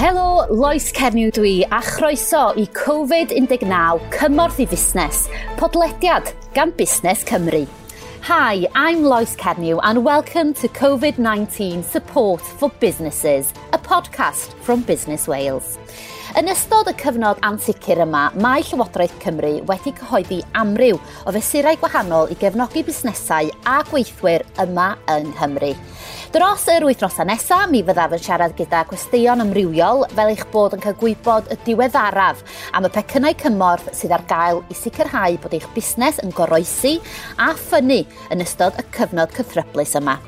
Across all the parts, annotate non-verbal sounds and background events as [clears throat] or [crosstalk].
Helo, Lois Cerniw dwi a chroeso i Covid-19 cymorth i fusnes, podlediad gan Busnes Cymru. Hi, I'm Lois Cerniw and welcome to COVID-19 Support for Businesses, a podcast from Business Wales. Yn ystod y cyfnod ansicr yma, mae Llywodraeth Cymru wedi cyhoeddi amryw o fesurau gwahanol i gefnogi busnesau a gweithwyr yma yng Nghymru. Dros yr wythnosau nesaf, mi fyddaf yn siarad gyda gwesteion amrywiol fel eich bod yn cael gwybod y diweddaraf am y pecynau cymorth sydd ar gael i sicrhau bod eich busnes yn goroesi a ffynnu yn ystod y cyfnod cythryblus yma.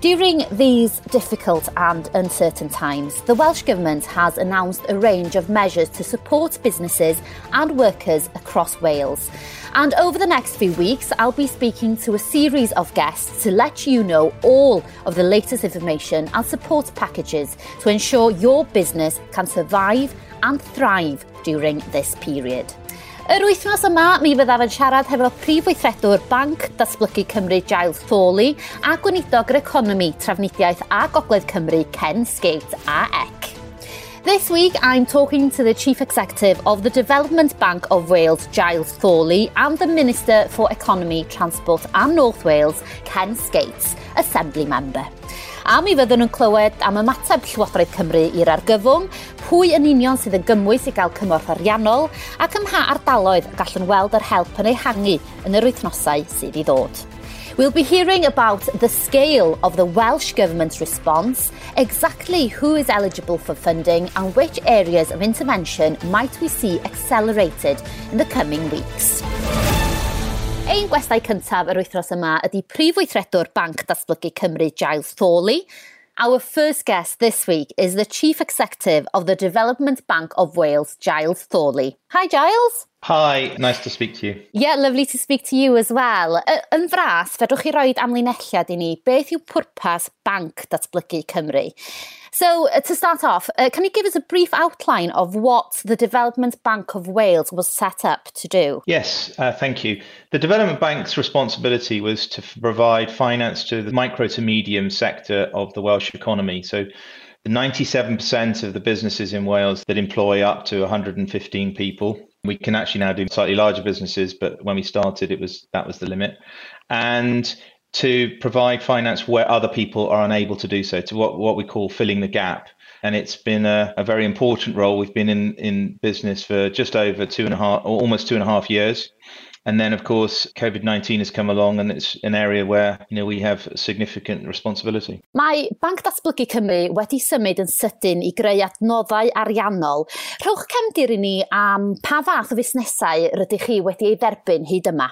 During these difficult and uncertain times, the Welsh Government has announced a range of measures to support businesses and workers across Wales. And over the next few weeks, I'll be speaking to a series of guests to let you know all of the latest information and support packages to ensure your business can survive and thrive during this period. Yr wythnos yma, mi fyddaf yn siarad hefo prif weithredwr Banc Datblygu Cymru Giles Foley a gweinidog yr economi, trafnidiaeth a gogledd Cymru Ken Skate a Ec. This week, I'm talking to the Chief Executive of the Development Bank of Wales, Giles Thorley, and the Minister for Economy, Transport and North Wales, Ken Skates, Assembly Member a mi fyddwn yn clywed am ymateb Llywodraeth Cymru i'r argyfwng, pwy yn union sydd yn gymwys i gael cymorth ariannol, ac ym mha ardaloedd gallwn weld yr help yn ei hangu yn yr wythnosau sydd i ddod. We'll be hearing about the scale of the Welsh Government's response, exactly who is eligible for funding and which areas of intervention might we see accelerated in the coming weeks. Ein gwestai cyntaf yr wythnos yma ydy Prif Weithredwr Banc Datblygu Cymru Giles Thorley. Our first guest this week is the Chief Executive of the Development Bank of Wales, Giles Thorley. Hi, Giles. Hi, nice to speak to you. Yeah, lovely to speak to you as well. Yn fras, fedrwch chi roed amlinelliad i ni, beth yw pwrpas Banc Datblygu Cymru? So, uh, to start off, uh, can you give us a brief outline of what the Development Bank of Wales was set up to do? Yes, uh, thank you. The Development Bank's responsibility was to provide finance to the micro to medium sector of the Welsh economy. So, the 97% of the businesses in Wales that employ up to 115 people. We can actually now do slightly larger businesses, but when we started, it was that was the limit. And to provide finance where other people are unable to do so, to what, what we call filling the gap. And it's been a, a very important role. We've been in, in business for just over two and a half, or almost two and a half years. And then, of course, COVID 19 has come along, and it's an area where you know, we have significant responsibility. Mae Banc Datblygu Cymru wedi symud yn sydyn i greu adnoddau ariannol. Rhowch cefndir i ni am pa fath o fusnesau rydych chi wedi ei dderbyn hyd yma.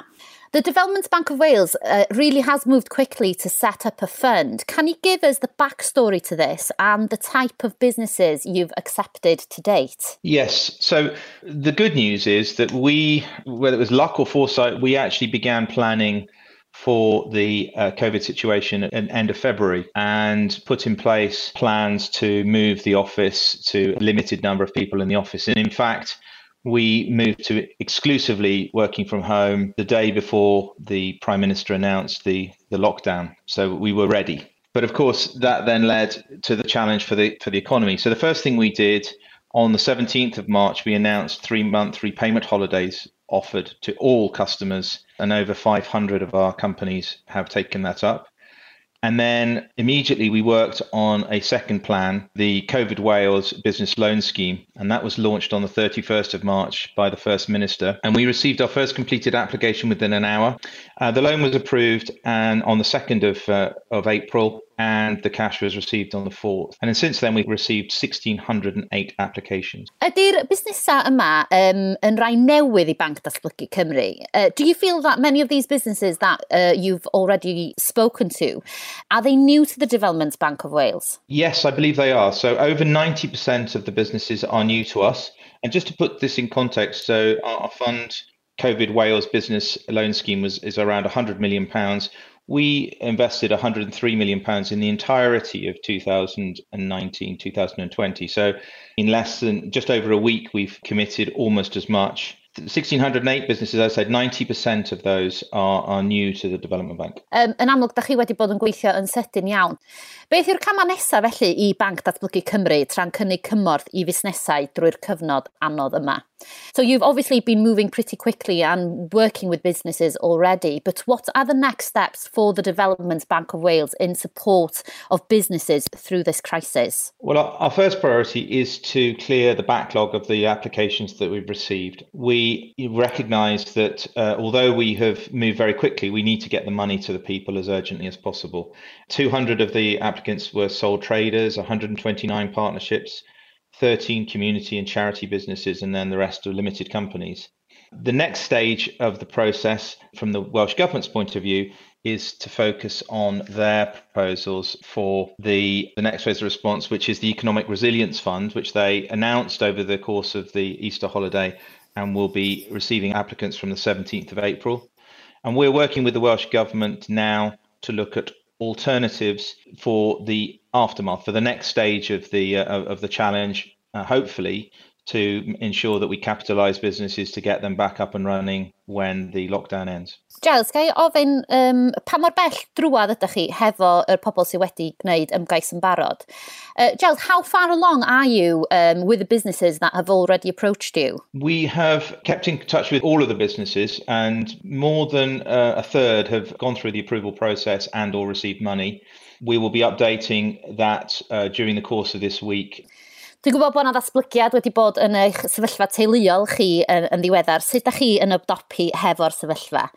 The Development Bank of Wales uh, really has moved quickly to set up a fund. Can you give us the backstory to this and the type of businesses you've accepted to date? Yes. So the good news is that we, whether it was luck or foresight, we actually began planning for the uh, COVID situation at the end of February and put in place plans to move the office to a limited number of people in the office. And in fact, we moved to exclusively working from home the day before the prime minister announced the, the lockdown. So we were ready. But of course, that then led to the challenge for the for the economy. So the first thing we did on the 17th of March, we announced three month repayment holidays offered to all customers, and over 500 of our companies have taken that up. And then immediately we worked on a second plan, the COVID Wales Business Loan Scheme, and that was launched on the 31st of March by the First Minister. And we received our first completed application within an hour. Uh, the loan was approved, and on the 2nd of, uh, of April, and the cash was received on the 4th. And since then, we've received 1,608 applications. Ydy'r busnesau yma um, yn rai newydd i Banc Datblygu Cymru? Uh, do you feel that many of these businesses that uh, you've already spoken to, are they new to the Development Bank of Wales? Yes, I believe they are. So over 90% of the businesses are new to us. And just to put this in context, so our fund COVID Wales business loan scheme was is around 100 million pounds we invested 103 million pounds in the entirety of 2019 2020 so in less than just over a week we've committed almost as much 1608 businesses, as I said, 90% of those are, are new to the Development Bank. Um, yn amlwg, da chi wedi bod yn gweithio yn sydyn iawn. Beth yw'r camau nesaf felly i Banc Datblygu Cymru tra'n cynnig cymorth i fusnesau drwy'r cyfnod anodd yma? So you've obviously been moving pretty quickly and working with businesses already, but what are the next steps for the Development Bank of Wales in support of businesses through this crisis? Well, our first priority is to clear the backlog of the applications that we've received. We recognise that uh, although we have moved very quickly, we need to get the money to the people as urgently as possible. 200 of the applicants were sole traders, 129 partnerships, 13 community and charity businesses, and then the rest are limited companies. The next stage of the process, from the Welsh Government's point of view, is to focus on their proposals for the, the next phase of response, which is the Economic Resilience Fund, which they announced over the course of the Easter holiday and will be receiving applicants from the 17th of April. And we're working with the Welsh Government now to look at alternatives for the aftermath for the next stage of the uh, of the challenge, uh, hopefully to ensure that we capitalise businesses to get them back up and running when the lockdown ends. Giles, gai ofyn um, pa mor bell drwad ydych chi hefo yr pobl sydd wedi gwneud ymgais yn barod. Uh, Giles, how far along are you um, with the businesses that have already approached you? We have kept in touch with all of the businesses and more than uh, a third have gone through the approval process and or received money we will be updating that uh, during the course of this week. Dwi'n gwybod bod yna ddatblygiad wedi bod yn eich sefyllfa teuluol chi yn, yn ddiweddar. Sut ydych chi yn ymdopi hefo'r sefyllfa?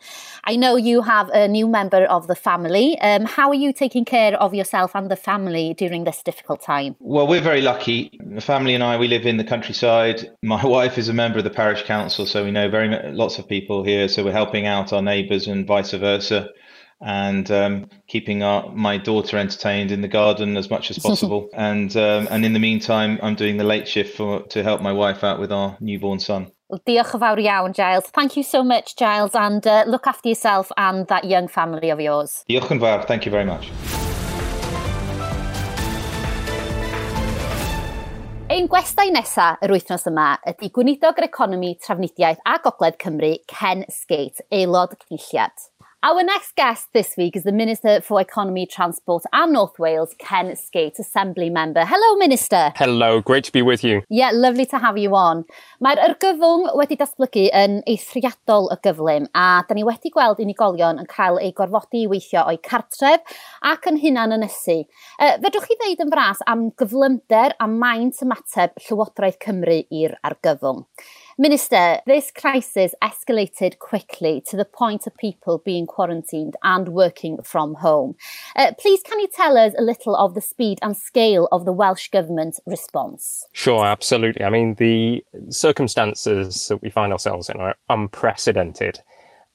I know you have a new member of the family. Um, how are you taking care of yourself and the family during this difficult time? Well, we're very lucky. The family and I, we live in the countryside. My [laughs] wife is a member of the parish council, so we know very lots of people here. So we're helping out our neighbours and vice versa and um, keeping our, my daughter entertained in the garden as much as [laughs] possible. and um, and in the meantime, I'm doing the late shift for, to help my wife out with our newborn son. Well, diolch yn fawr iawn, Giles. Thank you so much, Giles, and uh, look after yourself and that young family of yours. Diolch yn fawr. Thank you very much. Ein gwestai nesaf yr wythnos yma ydy Gweinidog yr Economi, Trafnidiaeth a Gogledd Cymru, Ken Skate, aelod cynulliad. Our next guest this week is the Minister for Economy, Transport and North Wales, Ken Skate, Assembly Member. Hello, Minister. Hello, great to be with you. Yeah, lovely to have you on. Mae'r yrgyfwng wedi datblygu yn eithriadol y gyflym a da ni wedi gweld unigolion yn cael eu gorfodi i weithio o'i cartref ac yn hunan yn ysu. Fedrwch chi ddeud yn fras am gyflymder a maint ymateb Llywodraeth Cymru i'r argyfwng. Minister, this crisis escalated quickly to the point of people being quarantined and working from home. Uh, please, can you tell us a little of the speed and scale of the Welsh Government response? Sure, absolutely. I mean, the circumstances that we find ourselves in are unprecedented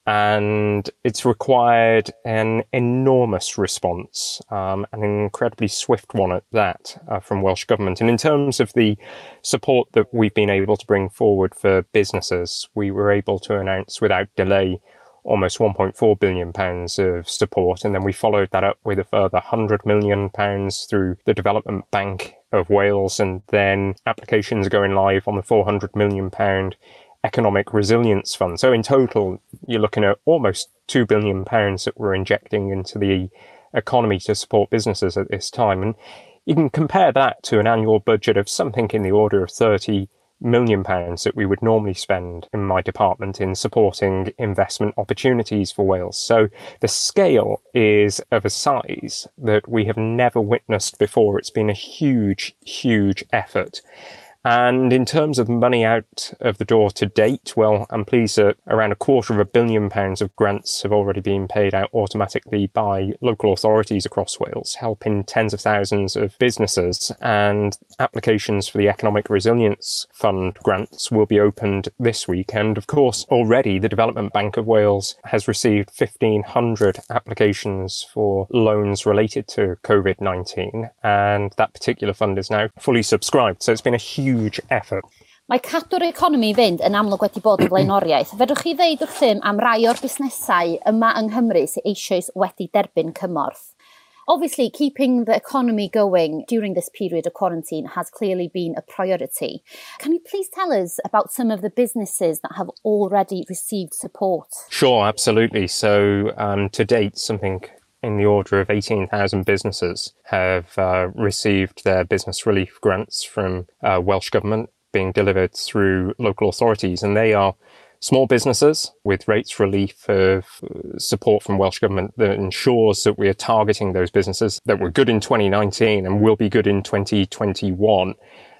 and it's required an enormous response, um, an incredibly swift one at that, uh, from Welsh Government. And in terms of the support that we've been able to bring forward for businesses, we were able to announce without delay almost 1.4 billion pounds of support. And then we followed that up with a further 100 million pounds through the Development Bank of Wales. And then applications going live on the 400 million pound economic resilience fund. So in total, you're looking at almost two billion pounds that we're injecting into the economy to support businesses at this time. And you can compare that to an annual budget of something in the order of 30 million pounds that we would normally spend in my department in supporting investment opportunities for Wales. So the scale is of a size that we have never witnessed before. It's been a huge, huge effort. And in terms of money out of the door to date, well, I'm pleased that around a quarter of a billion pounds of grants have already been paid out automatically by local authorities across Wales, helping tens of thousands of businesses. And applications for the Economic Resilience Fund grants will be opened this week. And of course, already the Development Bank of Wales has received 1,500 applications for loans related to COVID 19. And that particular fund is now fully subscribed. So it's been a huge huge effort. Mae cadw'r economi fynd yn amlwg wedi bod yn [clears throat] blaenoriaeth. Fedrwch chi ddeud wrthym am rai o'r busnesau yma yng Nghymru sydd eisoes wedi derbyn cymorth? Obviously, keeping the economy going during this period of quarantine has clearly been a priority. Can you please tell us about some of the businesses that have already received support? Sure, absolutely. So, um, to date, something in the order of 18,000 businesses have uh, received their business relief grants from uh, Welsh Government being delivered through local authorities, and they are small businesses with rates relief of support from Welsh Government that ensures that we are targeting those businesses that were good in 2019 and will be good in 2021.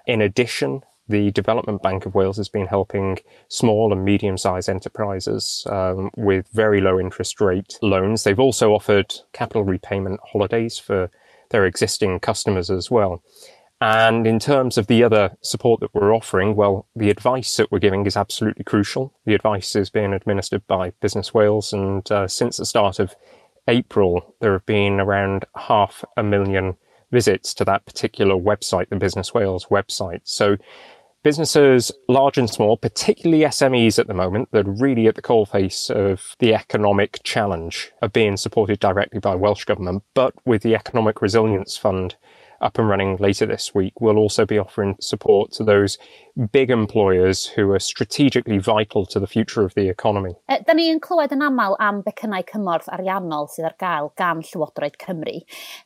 In addition, the Development Bank of Wales has been helping small and medium sized enterprises um, with very low interest rate loans. They've also offered capital repayment holidays for their existing customers as well. And in terms of the other support that we're offering, well, the advice that we're giving is absolutely crucial. The advice is being administered by Business Wales, and uh, since the start of April, there have been around half a million visits to that particular website, the Business Wales website. So businesses, large and small, particularly SMEs at the moment, that are really at the coalface of the economic challenge, are being supported directly by Welsh Government, but with the Economic Resilience Fund up and running later this week, we'll also be offering support to those big employers who are strategically vital to the future of the economy. Eh, e, da ni yn clywed yn aml am becynnau cymorth ariannol sydd ar gael gan Llywodraeth Cymru.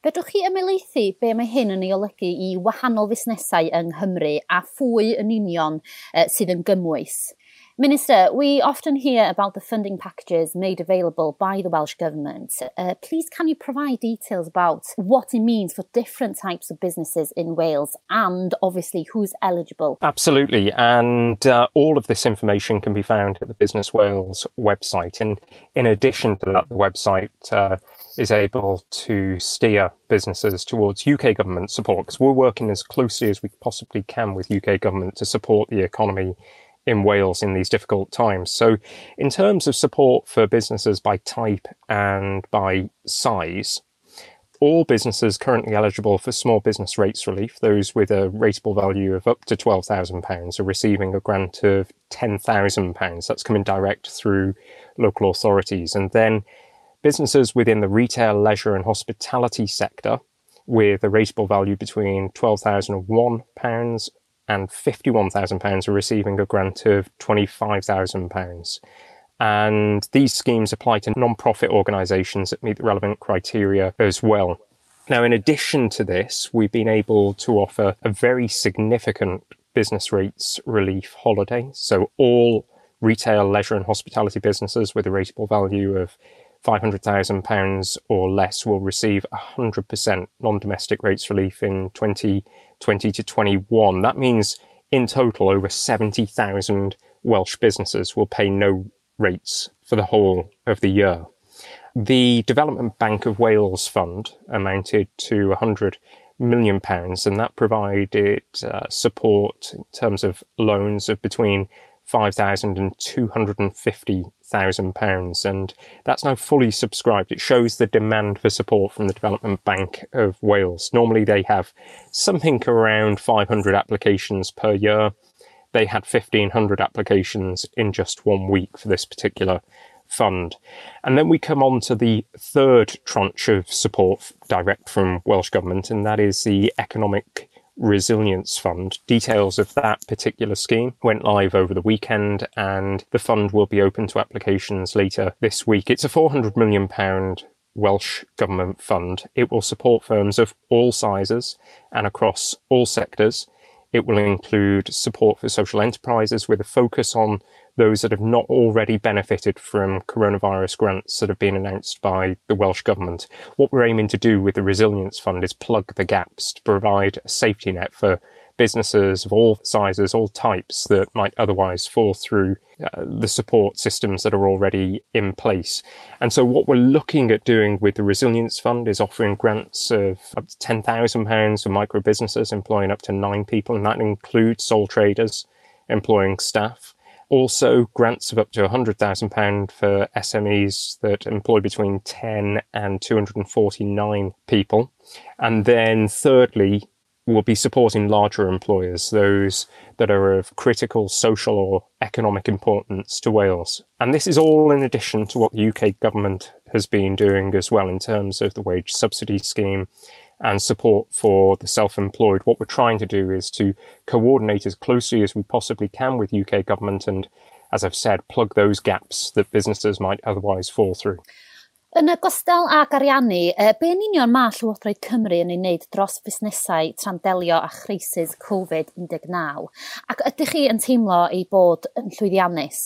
Fedrwch chi ymelaethu be mae hyn yn ei olygu i wahanol fusnesau yng Nghymru a phwy yn union uh, sydd yn gymwys? Minister, we often hear about the funding packages made available by the Welsh Government. Uh, please, can you provide details about what it means for different types of businesses in Wales and obviously who's eligible? Absolutely. And uh, all of this information can be found at the Business Wales website. And in addition to that, the website uh, is able to steer businesses towards UK government support because we're working as closely as we possibly can with UK government to support the economy in Wales in these difficult times. So, in terms of support for businesses by type and by size, all businesses currently eligible for small business rates relief, those with a rateable value of up to £12,000, are receiving a grant of £10,000. That's coming direct through local authorities. And then businesses within the retail, leisure, and hospitality sector with a rateable value between £12,001 and £51,000 are receiving a grant of £25,000. And these schemes apply to non-profit organisations that meet the relevant criteria as well. Now, in addition to this, we've been able to offer a very significant business rates relief holiday. So all retail, leisure and hospitality businesses with a rateable value of £500,000 or less will receive 100% non-domestic rates relief in 2020 to 21. That means in total over 70,000 Welsh businesses will pay no rates for the whole of the year. The Development Bank of Wales fund amounted to 100 million pounds and that provided uh, support in terms of loans of between 5,000 and 250,000 pounds. And that's now fully subscribed. It shows the demand for support from the Development Bank of Wales. Normally they have something around 500 applications per year. They had 1,500 applications in just one week for this particular fund. And then we come on to the third tranche of support direct from Welsh Government, and that is the Economic Resilience Fund. Details of that particular scheme went live over the weekend, and the fund will be open to applications later this week. It's a £400 million Welsh Government fund. It will support firms of all sizes and across all sectors. It will include support for social enterprises with a focus on those that have not already benefited from coronavirus grants that have been announced by the Welsh Government. What we're aiming to do with the Resilience Fund is plug the gaps to provide a safety net for businesses of all sizes, all types that might otherwise fall through uh, the support systems that are already in place. And so what we're looking at doing with the Resilience Fund is offering grants of up to £10,000 for micro businesses employing up to nine people, and that includes sole traders employing staff. Also, grants of up to £100,000 for SMEs that employ between 10 and 249 people. And then, thirdly, we'll be supporting larger employers, those that are of critical social or economic importance to Wales. And this is all in addition to what the UK government has been doing as well in terms of the wage subsidy scheme and support for the self-employed. What we're trying to do is to coordinate as closely as we possibly can with UK government and, as I've said, plug those gaps that businesses might otherwise fall through. Yn ogystal ag ac ariannu, be yn union mae Llywodraeth Cymru yn ei wneud dros busnesau tra'n delio â chreisydd Covid-19? Ac ydych chi yn teimlo ei bod yn llwyddiannus?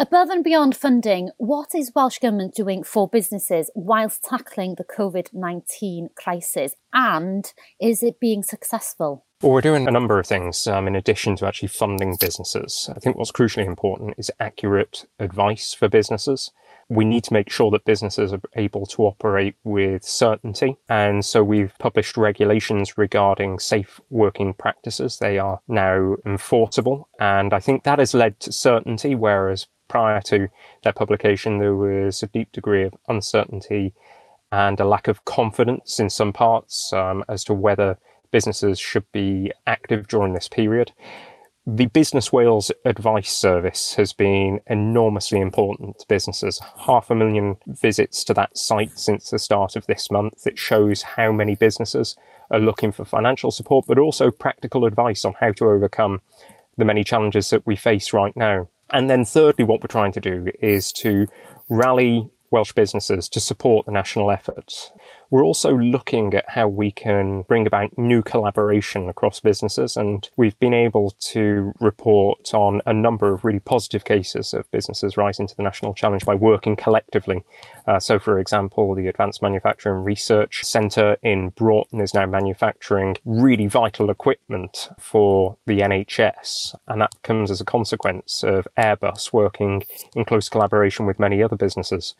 Above and beyond funding, what is Welsh Government doing for businesses whilst tackling the COVID 19 crisis? And is it being successful? Well, we're doing a number of things um, in addition to actually funding businesses. I think what's crucially important is accurate advice for businesses we need to make sure that businesses are able to operate with certainty. And so we've published regulations regarding safe working practices. They are now enforceable. And I think that has led to certainty, whereas prior to their publication, there was a deep degree of uncertainty and a lack of confidence in some parts um, as to whether businesses should be active during this period. The Business Wales Advice Service has been enormously important to businesses. Half a million visits to that site since the start of this month. It shows how many businesses are looking for financial support, but also practical advice on how to overcome the many challenges that we face right now. And then thirdly, what we're trying to do is to rally Welsh businesses to support the national effort. We're also looking at how we can bring about new collaboration across businesses, and we've been able to report on a number of really positive cases of businesses rising to the national challenge by working collectively. Uh, so, for example, the Advanced Manufacturing Research Centre in Broughton is now manufacturing really vital equipment for the NHS, and that comes as a consequence of Airbus working in close collaboration with many other businesses.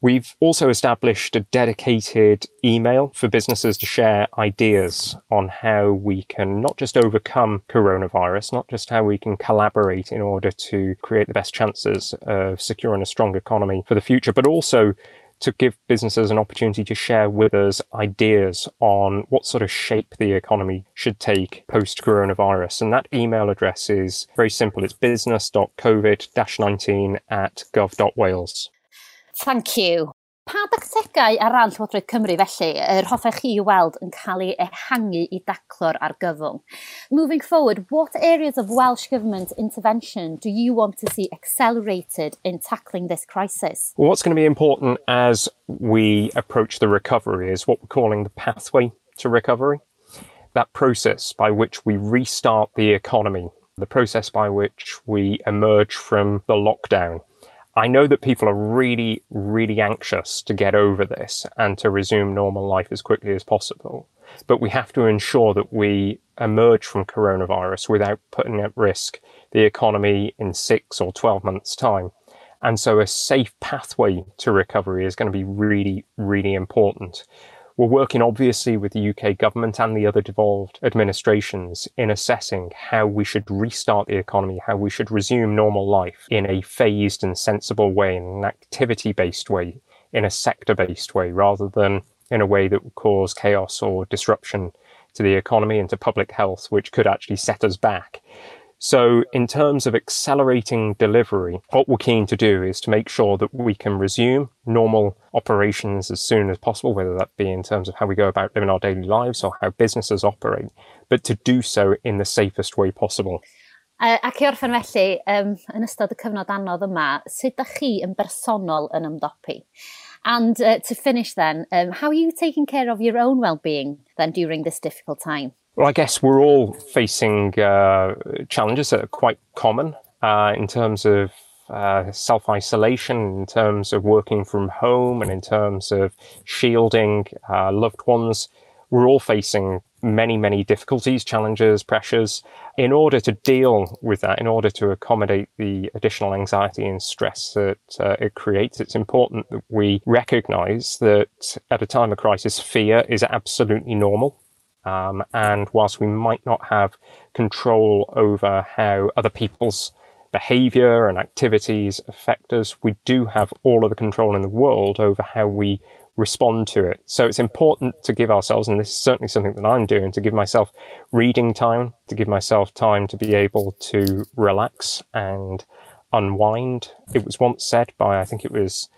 We've also established a dedicated email for businesses to share ideas on how we can not just overcome coronavirus, not just how we can collaborate in order to create the best chances of securing a strong economy for the future, but also to give businesses an opportunity to share with us ideas on what sort of shape the economy should take post coronavirus. And that email address is very simple. It's business.covid-19 at gov.wales. Thank you. Pa dactegau ar ran Llywodraeth Cymru felly yr hoffech chi weld yn cael ei ehangu i daclo'r argyfwng? Moving forward, what areas of Welsh Government intervention do you want to see accelerated in tackling this crisis? Well, what's going to be important as we approach the recovery is what we're calling the pathway to recovery. That process by which we restart the economy, the process by which we emerge from the lockdown I know that people are really, really anxious to get over this and to resume normal life as quickly as possible. But we have to ensure that we emerge from coronavirus without putting at risk the economy in six or 12 months' time. And so a safe pathway to recovery is going to be really, really important. We're working obviously with the UK government and the other devolved administrations in assessing how we should restart the economy, how we should resume normal life in a phased and sensible way, in an activity based way, in a sector based way, rather than in a way that would cause chaos or disruption to the economy and to public health, which could actually set us back. So, in terms of accelerating delivery, what we're keen to do is to make sure that we can resume normal operations as soon as possible, whether that be in terms of how we go about living our daily lives or how businesses operate, but to do so in the safest way possible. Uh, ac i orffen felly, um, yn ystod y cyfnod anodd yma, sut ydych chi yn bersonol yn ymdopi? And uh, to finish then, um, how are you taking care of your own well-being then during this difficult time? Well, I guess we're all facing uh, challenges that are quite common uh, in terms of uh, self isolation, in terms of working from home, and in terms of shielding uh, loved ones. We're all facing many, many difficulties, challenges, pressures. In order to deal with that, in order to accommodate the additional anxiety and stress that uh, it creates, it's important that we recognize that at a time of crisis, fear is absolutely normal. Um, and whilst we might not have control over how other people's behavior and activities affect us, we do have all of the control in the world over how we respond to it. So it's important to give ourselves, and this is certainly something that I'm doing, to give myself reading time, to give myself time to be able to relax and unwind. It was once said by, I think it was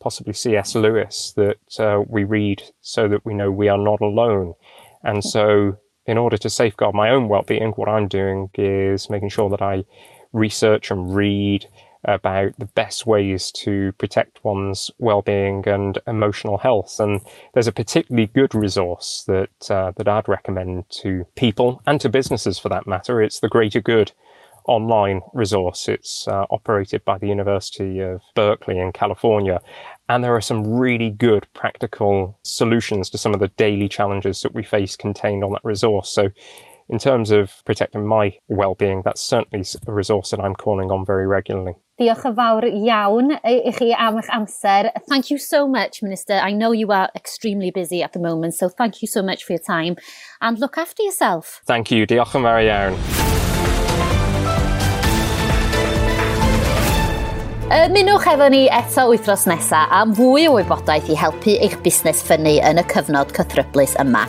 possibly C.S. Lewis that uh, we read so that we know we are not alone. And so, in order to safeguard my own well being, what I'm doing is making sure that I research and read about the best ways to protect one's well-being and emotional health. And there's a particularly good resource that uh, that I'd recommend to people and to businesses for that matter. It's the Greater Good online resource. It's uh, operated by the University of Berkeley in California. And there are some really good practical solutions to some of the daily challenges that we face contained on that resource. So in terms of protecting my well-being, that's certainly a resource that I'm calling on very regularly. Diolch yn fawr iawn i chi am eich amser. Thank you so much, Minister. I know you are extremely busy at the moment, so thank you so much for your time and look after yourself. Thank you. Diolch yn fawr iawn. Ymunwch efo ni eto wythnos nesa am fwy o wybodaeth i helpu eich busnes ffynnu yn y cyfnod cythryblus yma.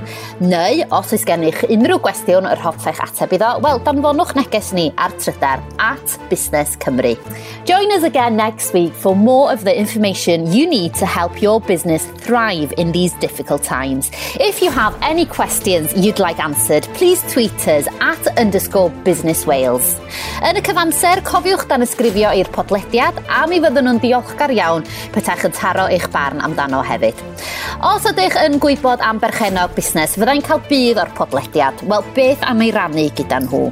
Neu, os oes gennych unrhyw gwestiwn yr hoffech ateb iddo, wel, danfonwch neges ni ar trydar at Busnes Cymru. Join us again next week for more of the information you need to help your business thrive in these difficult times. If you have any questions you'd like answered, please tweet us at underscore business Wales. Yn y cyfamser, cofiwch dan ysgrifio i'r podlediad a mi fyddwn nhw'n diolchgar iawn peta'ch yn taro eich barn amdano hefyd. Os ydych yn gwybod am berchenog busnes, fyddai'n cael bydd o'r podlediad. Wel, beth am ei rannu gyda nhw?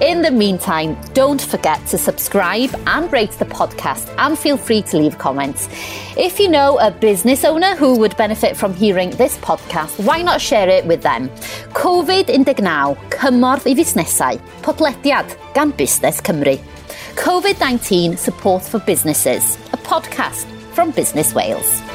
In the meantime, don't forget to subscribe and rate the podcast and feel free to leave comments. If you know a business owner who would benefit from hearing this podcast, why not share it with them? Covid-19, cymorth i fusnesau, podlediad gan Busnes Cymru. Covid-19 Support for Businesses, a podcast from Business Wales.